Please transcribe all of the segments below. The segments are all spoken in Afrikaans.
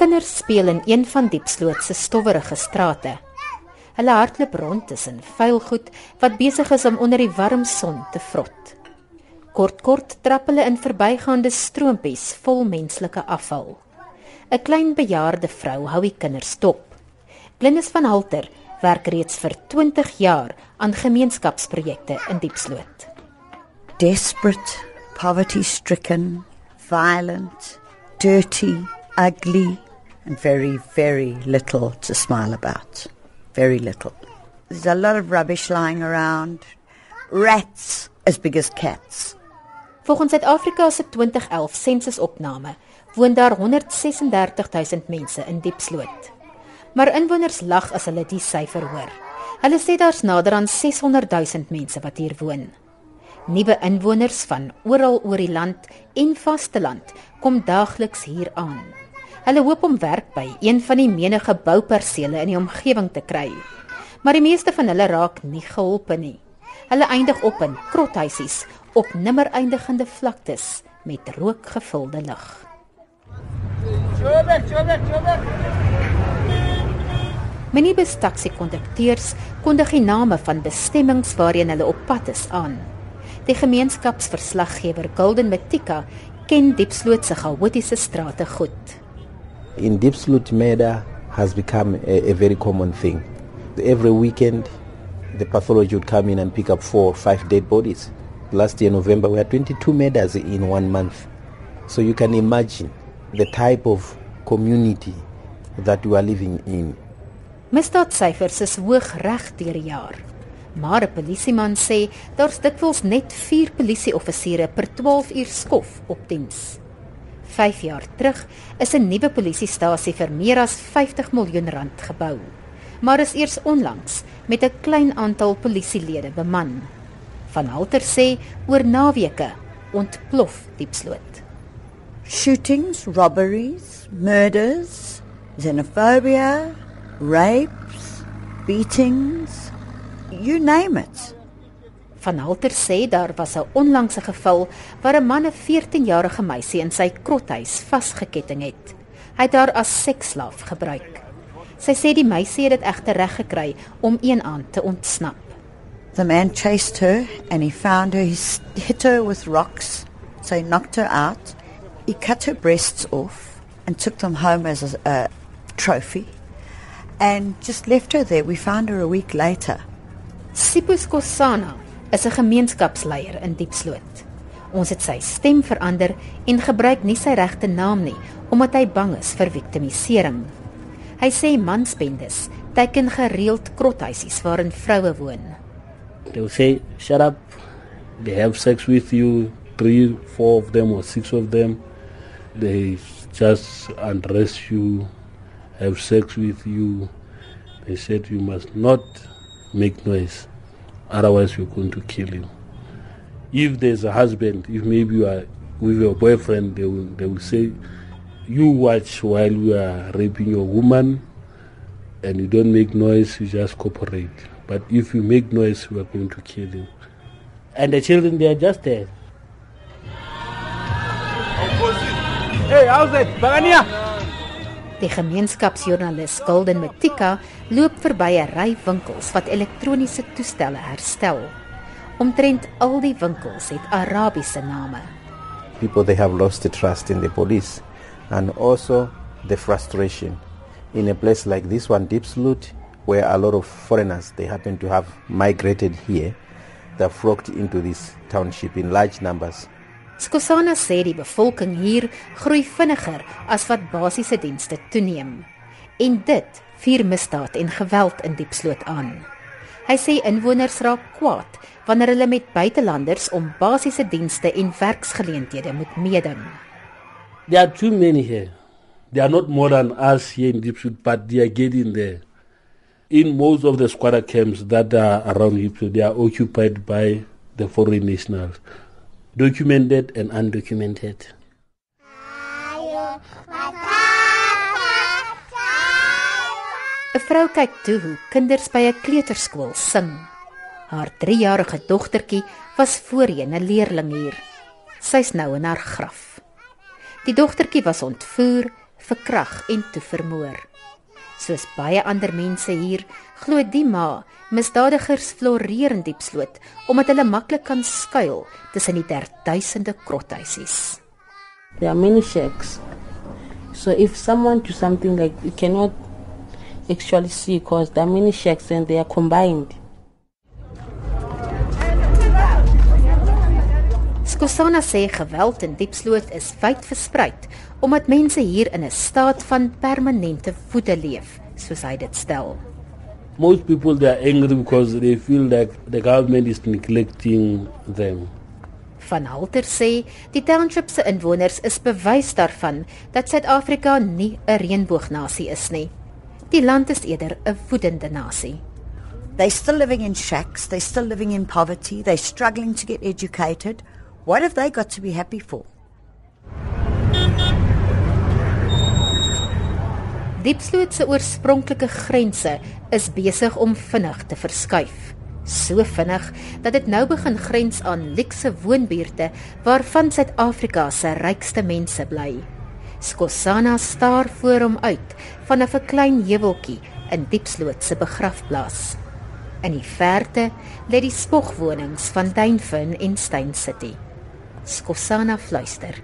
Kinders speel in een van Diepsloot se stowwerige strate. Hulle hardloop rond tussen vuil goed wat besig is om onder die warm son te vrot. Kort kort trap hulle in verbygaande stroompies vol menslike afval. 'n Klein bejaarde vrou hou die kinders dop. Glennis van Halter werk reeds vir 20 jaar aan gemeenskapsprojekte in Diepsloot. Desperate, poverty-stricken, violent, dirty, ugly and very very little to smile about. Very little. There's a lot of rubbish lying around. Rats as big as cats. Volgens Suid-Afrika se 2011 sensusopname woon daar 136000 mense in Diepsloot. Maar inwoners lag as hulle die syfer hoor. Hulle sê daar's nader aan 600 000 mense wat hier woon. Nuwe inwoners van oral oor die land en vasteland kom daagliks hier aan. Hulle hoop om werk by een van die menige boupersele in die omgewing te kry. Maar die meeste van hulle raak nie geholpe nie. Hulle eindig op in krothuisies op nimmer eindigende vlaktes met rookgevulde lug. Jobe, jobe, jobe. Minibus taxi kondukteurs kondig die name van bestemmings waarheen hulle op pad is aan. Die gemeenskapsverslaggewer Golden Matika ken Diepsloot se chaotiese strate goed. In Diepsloot murder has become a, a very common thing. Every weekend the pathology would come in and pick up four or five dead bodies. Last year November we had 22 murders in one month. So you can imagine the type of community that we are living in. Misdaadsyfers is hoog reg deur die jaar. Maar 'n polisieman sê daar's dikwels net 4 polisieoffisiere per 12 uur skof op diens. 5 jaar terug is 'n nuwe polisiestasie vir meer as 50 miljoen rand gebou. Maar is eers onlangs met 'n klein aantal polisielede beman. Van Halter sê oor naweke ontplof Diepsloot. Shootings, robberies, murders, xenophobia, rapes, beatings, you name it. Van Halter sê daar was 'n onlangse geval waar 'n man 'n 14-jarige meisie in sy krothuis vasgeketting het. Hy het haar as seksslaaf gebruik. Sy sê die meisie het dit egter reg gekry om een aand te ontsnap. The man chased her and he found her. He hit her with rocks, so he knocked her out. He cut her breasts off and took them home as a, a trophy and just left her there. We found her a week later. Sipus Kosana is 'n gemeenskapsleier in Diepsloot. Ons het sy stem verander en gebruik nie sy regte naam nie omdat hy bang is vir victimisering. Hy sê mansbendes teken gereeld krothuisies waarin vroue woon. They will say shut up. They have sex with you, three, four of them or six of them. They just undress you, have sex with you. They said you must not make noise, otherwise we're going to kill you. If there's a husband, if maybe you are with your boyfriend, they will, they will say, you watch while you are raping your woman and you don't make noise, you just cooperate. But if you make noise, we are going to kill you. And the children, they are just there. Hey, how's it? Bagania? Die gemeenskapsjoernalis Golden Matika loop verby 'n ry winkels wat elektroniese toestelle herstel. Omtrent al die winkels het Arabiese name. People they have lost the trust in the police and also the frustration in a place like this one Diepsloot where a lot of foreigners they happen to have migrated here they flocked into this township in large numbers Skosana sê die bevolking hier groei vinniger as wat basiese dienste toeneem. En dit vier misdaad en geweld in Diepsloot aan. Hy sê inwoners raak kwaad wanneer hulle met buitelanders om basiese dienste en werksgeleenthede moet meeding. There are too many here. They are not more than us here in Diepsloot, but they are getting there. In most of the squatter camps that are around Diepsloot, they are occupied by the foreign nationals. Documented and undocumented. Vrou kyk toe hoe kinders by 'n kleuterskool sing. Haar 3-jarige dogtertjie was voorheen 'n leerling hier. Sy's nou in haar graf. Die dogtertjie was ontvoer, verkrag en toe vermoor. Soos baie ander mense hier, glo die ma misdadigers floreer in Diepsloot omdat hulle maklik kan skuil tussen die derduisende krothuisies. There are many shacks. So if someone do something like you cannot actually see because there are many shacks and they are combined. Skosana sê geweld in Diepsloot is wyd versprei omdat mense hier in 'n staat van permanente woede leef, soos hy dit stel. Most people they are angry because they feel like the government is neglecting them. Van Halter sê die township se inwoners is bewys daarvan dat Suid-Afrika nie 'n reënboognasie is nie. Die land is eerder 'n woedende nasie. They're still living in shacks, they're still living in poverty, they're struggling to get educated. What have they got to be happy for? Diepsloot se oorspronklike grense is besig om vinnig te verskuif. So vinnig dat dit nou begin grens aan luukse woonbuurte waarvan Suid-Afrika se rykste mense bly. Skosana staar voor hom uit van 'n verklein heuweltjie in Diepsloot se begrafplaas. In die verte lê die spogwonings van Duinfin en Stein City. Skosana fluister.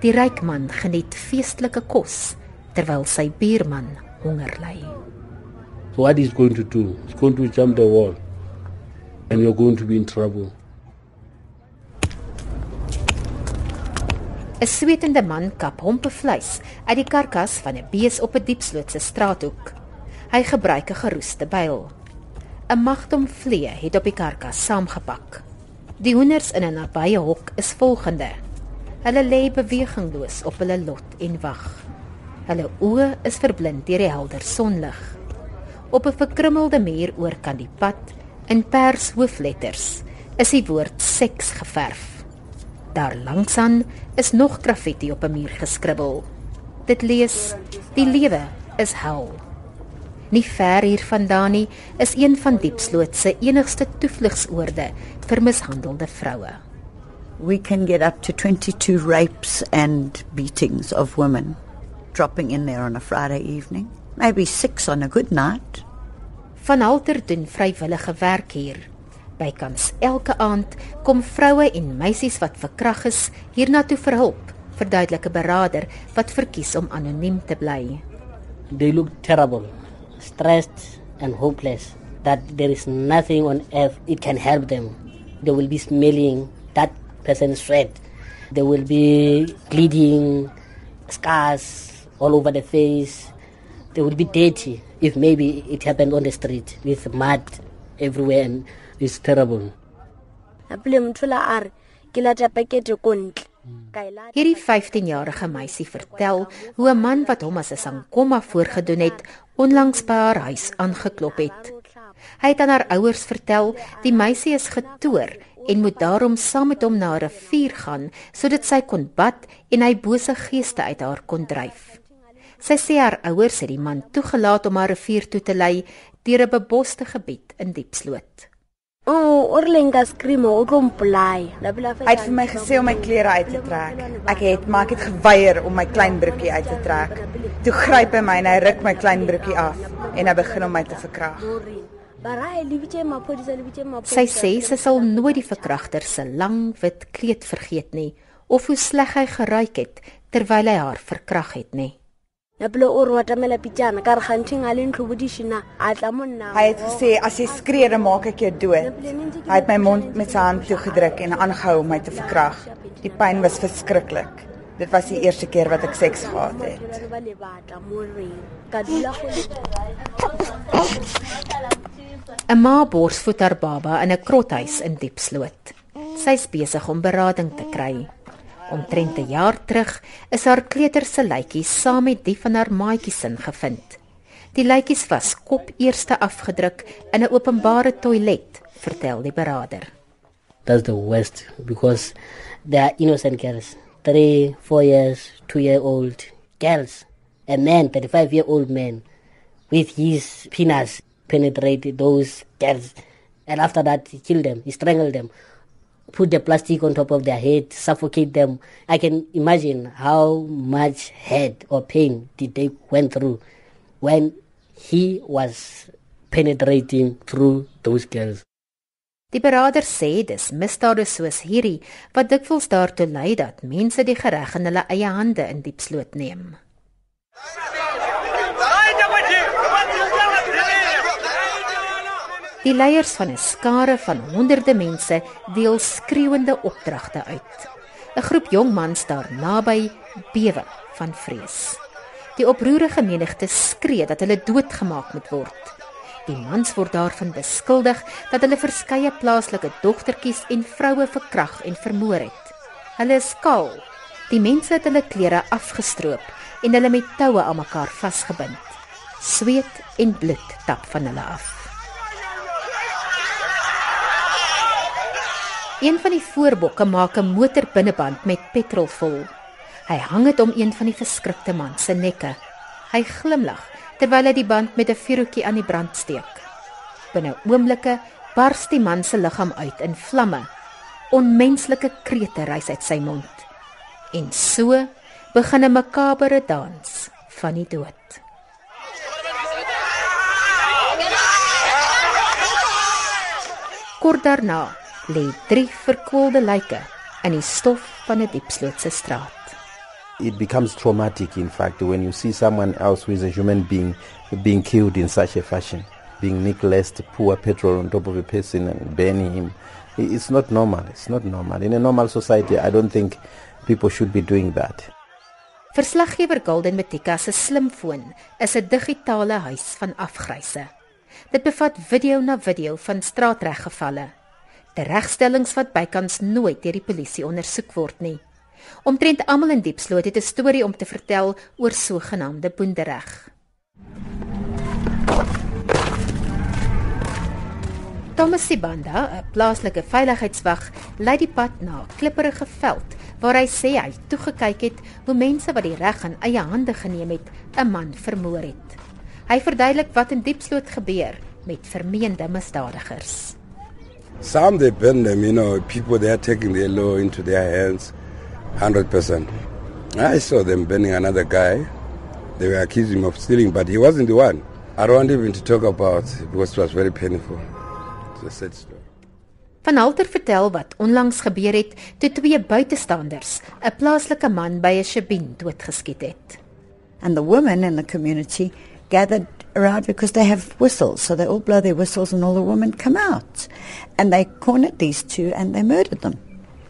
Die ryk man geniet feestelike kos terwyl sy buurman honger ly. So what he's going to do? He's going to jump the wall. And you're going to be in trouble. 'n Swetende man kap hompe vleis uit die karkas van 'n bees op 'n diepslootse straathoek. Hy gebruik 'n geroeste byl. 'n Magdom vlee het op die karkas saamgepak. Die hoenders in 'n nabye hok is volgende. Hulle lê bewegingloos op hulle lot en wag. Hulle oë is verblind deur die helder sonlig. Op 'n verkrummelde muur oor kan die pad in pers hoofletters is die woord seks geverf. Daar langsaan is nog graffiti op 'n muur geskribbel. Dit lees: Die lewe is hel. Nie ver hiervandaan nie is een van Diepsloot se enigste toevlugsoorde vir mishandelde vroue. We can get up to 22 rapes and beatings of women dropping in there on a Friday evening, maybe 6 on a good night. Van Halter doen vrywillige werk hier. Bykans elke aand kom vroue en meisies wat verkrag is hiernatoe vir hulp, verduidelike beraader wat verkies om anoniem te bly. They look terrible, stressed and hopeless that there is nothing on earth it can help them. They will be smelling that person's sweat. They will be bleeding, scars, all over the face. They would be dirty if maybe it happened on the street with mud everywhere and it's terrible. Hierdie 15-jarige meisie vertel hoe 'n man wat hom as 'n sangkomma voorgedoen het, onlangs by haar huis aangeklop het. Hy het aan haar ouers vertel die meisie is getoer en moet daarom saam met hom na 'n rivier gaan sodat sy kon bad en hy bose geeste uit haar kon dryf. Sy sê haar ouers het die man toegelaat om haar rivier toe te lei deur 'n beboste gebied in Diepsloot. O, oh, Orlenga skreeu o klomplaai. Hy het vir my gesê om my klere uit te trek. Ek het maar ek het geweier om my klein broekie uit te trek. Toe gryp hy my en hy ruk my klein broekie af en hy begin om my te verkrag. Sy sê sy sal nooit die verkragter se lang wit kleed vergeet nie of hoe sleg hy geruik het terwyl hy haar verkrag het nie. Ya pele o re wa tamela pitjana ka re ganting a le ntlo bodishina a tla monna. Hy het gesê as jy skree dan maak ek jou dood. Hy het my mond met sy hand toegedruk en aangehou om my te verkrag. Die pyn was verskriklik. Dit was die eerste keer wat ek seks gehad het. 'n Ma borsvoed haar baba in 'n krothuis in Diepsloot. Sy's besig om berading te kry. Omtrent 'n jaar terug is haar kleuter se lytjie saam met die van haar maatjies in gevind. Die lytjies was kop eerste afgedruk in 'n openbare toilet, vertel die beraader. That's the worst because they are innocent girls. 3, 4 years, 2 year old girls. A man, 35 year old man with his penis penetrated those girls and after that he killed them, he strangled them. Put the plastic on top of their head, suffocate them. I can imagine how much hurt or pain did they went through when he was penetrating through those girls. Die berader sê dis misdade soos hierdie wat dikwels daartoe lei dat mense die reg in hulle eie hande in diep sloot neem. Die leiers van 'n skare van honderde mense deel skreeuende opdragte uit. 'n Groep jong mans daar naby bewe van vrees. Die oproerige menigte skree dat hulle doodgemaak moet word. Die mans word daarvan beskuldig dat hulle verskeie plaaslike dogtertjies en vroue verkrag en vermoor het. Hulle is kaal. Die mense het hulle klere afgestroop en hulle met toue aan mekaar vasgebind. Sweet en bloed tap van hulle af. Een van die voorbokke maak 'n motor binneband met petrol vol. Hy hang dit om een van die verskrikte man se nekke. Hy glimlag terwyl hy die band met 'n vuurtjie aan die brand steek. Binne oomblikke bars die man se liggaam uit in vlamme. Onmenslike krete rys uit sy mond. En so begin 'n makabere dans van die dood. Kort daarna lê drie verkoelde lyke in die stof van 'n diepslootse straat. it becomes traumatic, in fact, when you see someone else who is a human being being killed in such a fashion, being necklaced, pour petrol on top of a person and burning him. It's not normal. It's not normal. In a normal society, I don't think people should be doing that. Verslaggewer Golden Matika se slimfoon is 'n digitale huis van afgryse. Dit bevat video na video van straatreggevalle. Die regstellings wat bykans nooit deur die polisie ondersoek word nie. Omtrent almal in Diepsloot het 'n storie om te vertel oor sogenaamde boendereg. Thomas Sibanda, 'n plaaslike veiligheidswag, lei die pad na 'n klipprige veld waar hy sê hy toegekyk het hoe mense wat die reg in eie hande geneem het, 'n man vermoor het. Hy verduidelik wat in Diepsloot gebeur met vermeende misdadigers. Some they burn them, you know, people they are taking their law into their hands. 100%. I saw them burning another guy. They were accusing him of stealing, but he wasn't the one. I don't want even to talk about it because it was very painful. It's a sad story. Van Halter vertel wat onlangs gebeur het toe twee buitestanders 'n plaaslike man by 'n shebeen doodgeskiet het. And the women in the community gathered around because they have whistles, so they all blow their whistles and all the women come out. And they cornered these two and they murdered them.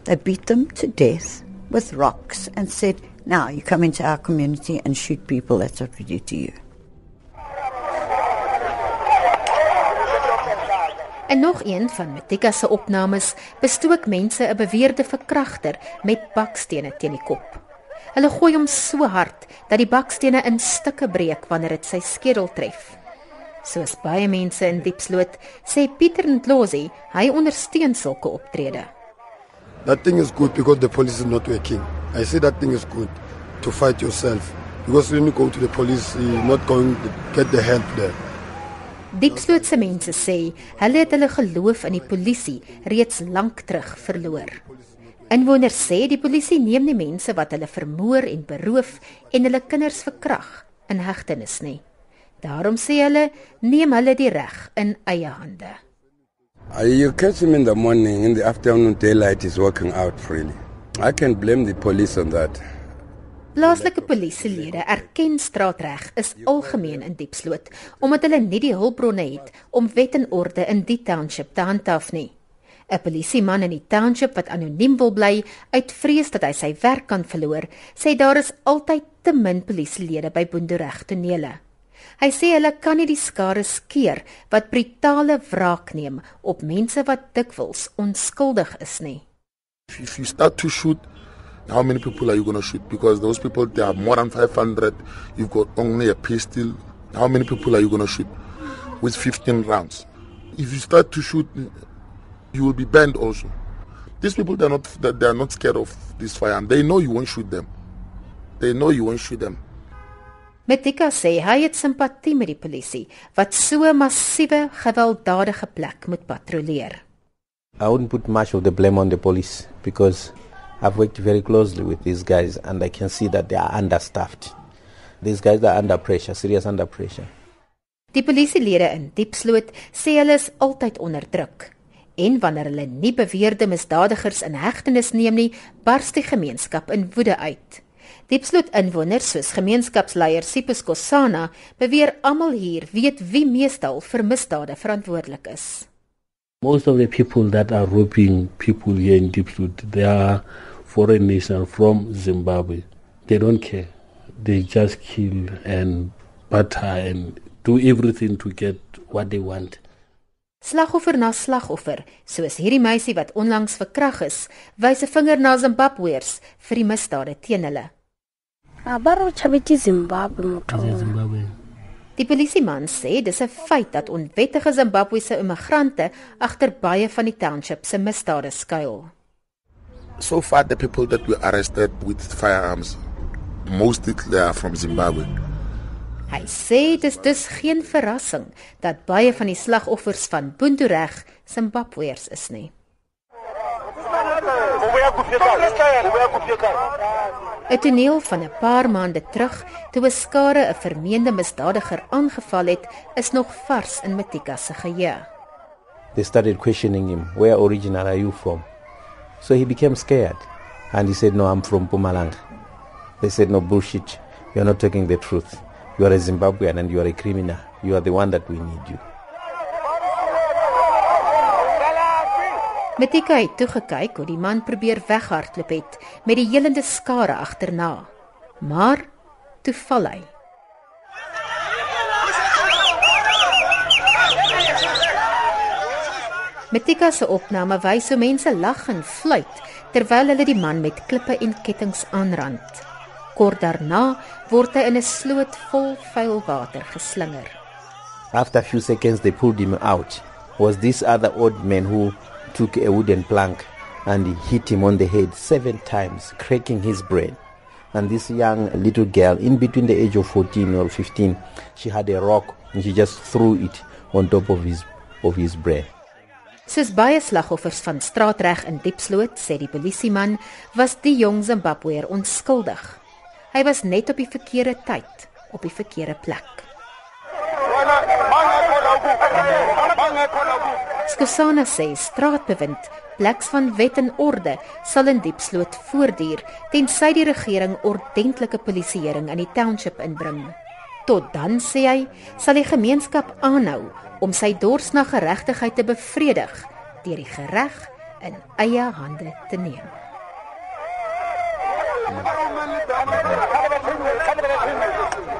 They beat them to death with rocks and said, Now you come into our community and shoot people, that's what we do to you. En nog een van Matika se opnames bestook mense 'n beweerde verkragter met bakstene teen die kop. Hulle gooi hom so hard dat die bakstene in stukke breek wanneer dit sy skedel tref. Soos baie mense in Diepsloot sê Pieter Ndlozi, hy ondersteun sulke optredes. That thing is good because the police is not working. I say that thing is good to fight yourself because when you go to the police, you're not going to get the help there. Diepslootse mense sê hulle het hulle geloof in die polisie reeds lank terug verloor. Inwoners sê die polisie neem nie mense wat hulle vermoor en beroof en hulle kinders verkrag in hegtenis nie. Daarom sê hulle neem hulle die reg in eie hande. Uh, you catch him in the morning, in the afternoon, daylight is working out freely. I can blame the police on that. Plaaslike polisielede erken straatreg is algemeen in Diepsloot omdat hulle nie die hulpbronne het om wet en orde in die township te handhaaf nie. 'n Polisieman in die township wat anoniem wil bly uit vrees dat hy sy werk kan verloor, sê daar is altyd te min polisielede by Boondereg tonele. Hy sê hulle kan nie die skare skeer wat brutale wraak neem op mense wat dikwels onskuldig is nie. If you start to shoot how many people are you going to shoot? Because those people they are more than 500 you've got only a pistol. How many people are you going to shoot? With 15 rounds. If you start to shoot you will be banned also these people they're not they're not scared of this fire and they know you won't shoot them they know you won't shoot them Metika sê hy het simpatie met die polisie wat so 'n massiewe gewelddadige plek moet patrolleer. I wouldn't put much of the blame on the police because I've worked very closely with these guys and I can see that they are understaffed. These guys are under pressure, serious under pressure. Die polisielede in Diepsloot sê hulle is altyd onder druk. En wanneer hulle nie beweerde misdadigers in hegtenis neem nie, bars die gemeenskap in woede uit. Diepsloot inwoners soos gemeenskapsleier Sipus Kosana beweer almal hier weet wie meestal vir misdade verantwoordelik is. Most of the people that are robbing people here in Diepsloot, they are foreigners from Zimbabwe. They don't care. They just kill and butter and do everything to get what they want. Slagoffer na slagoffer, soos hierdie meisie wat onlangs verkrag is, wys 'n vinger na Zimbabweërs vir die misdade teen hulle. Abaro chabeti Zimbabwe motho. Zimbabwe. Die polisieman sê dis 'n feit dat onwettige Zimbabwese immigrante agter baie van die township se misdade skuil. So far the people that were arrested with firearms mostly they are from Zimbabwe. Hy sê dis dus geen verrassing dat baie van die slagoffers van Boontoereg Zimbabweërs is nie. 'n Toneel van 'n paar maande terug toe 'n skare 'n vermeende misdadiger aangeval het, is nog vars in Matika se geheue. They started questioning him, "Where original are you from?" So he became scared and he said, "No, I'm from Mpumalanga." They said, "No bullshit. You're not talking the truth." You are a Zimbabwean and you are a criminal. You are the one that we need you. Metika het toe gekyk hoe die man probeer weghardloop het met die helende skare agterna. Maar toe val hy. Metika se opname wys hoe mense lag en fluit terwyl hulle die man met klippe en kettinge aanrand. Kort daarna word hy in 'n sloot vol vuil water geslinger. After a few seconds they pulled him out. Was this other old man who took a wooden plank and hit him on the head seven times, cracking his brain. And this young little girl, in between the age of 14 or 15, she had a rock and she just threw it on top of his of his brain. Soos baie slagoffers van straatreg in Diepsloot, sê die polisieman, was die jong Zimbabweër onskuldig. Hy was net op die verkeerde tyd, op die verkeerde plek. Skosana sê straatbewind, pleks van wet en orde, sal in Diepsloot voortduur tensy die regering ordentlike polisieering in die township inbring. Tot dan sê hy, sal die gemeenskap aanhou om sy dors na geregtigheid te bevredig deur die gereg in eie hande te neem. حلبة حلبة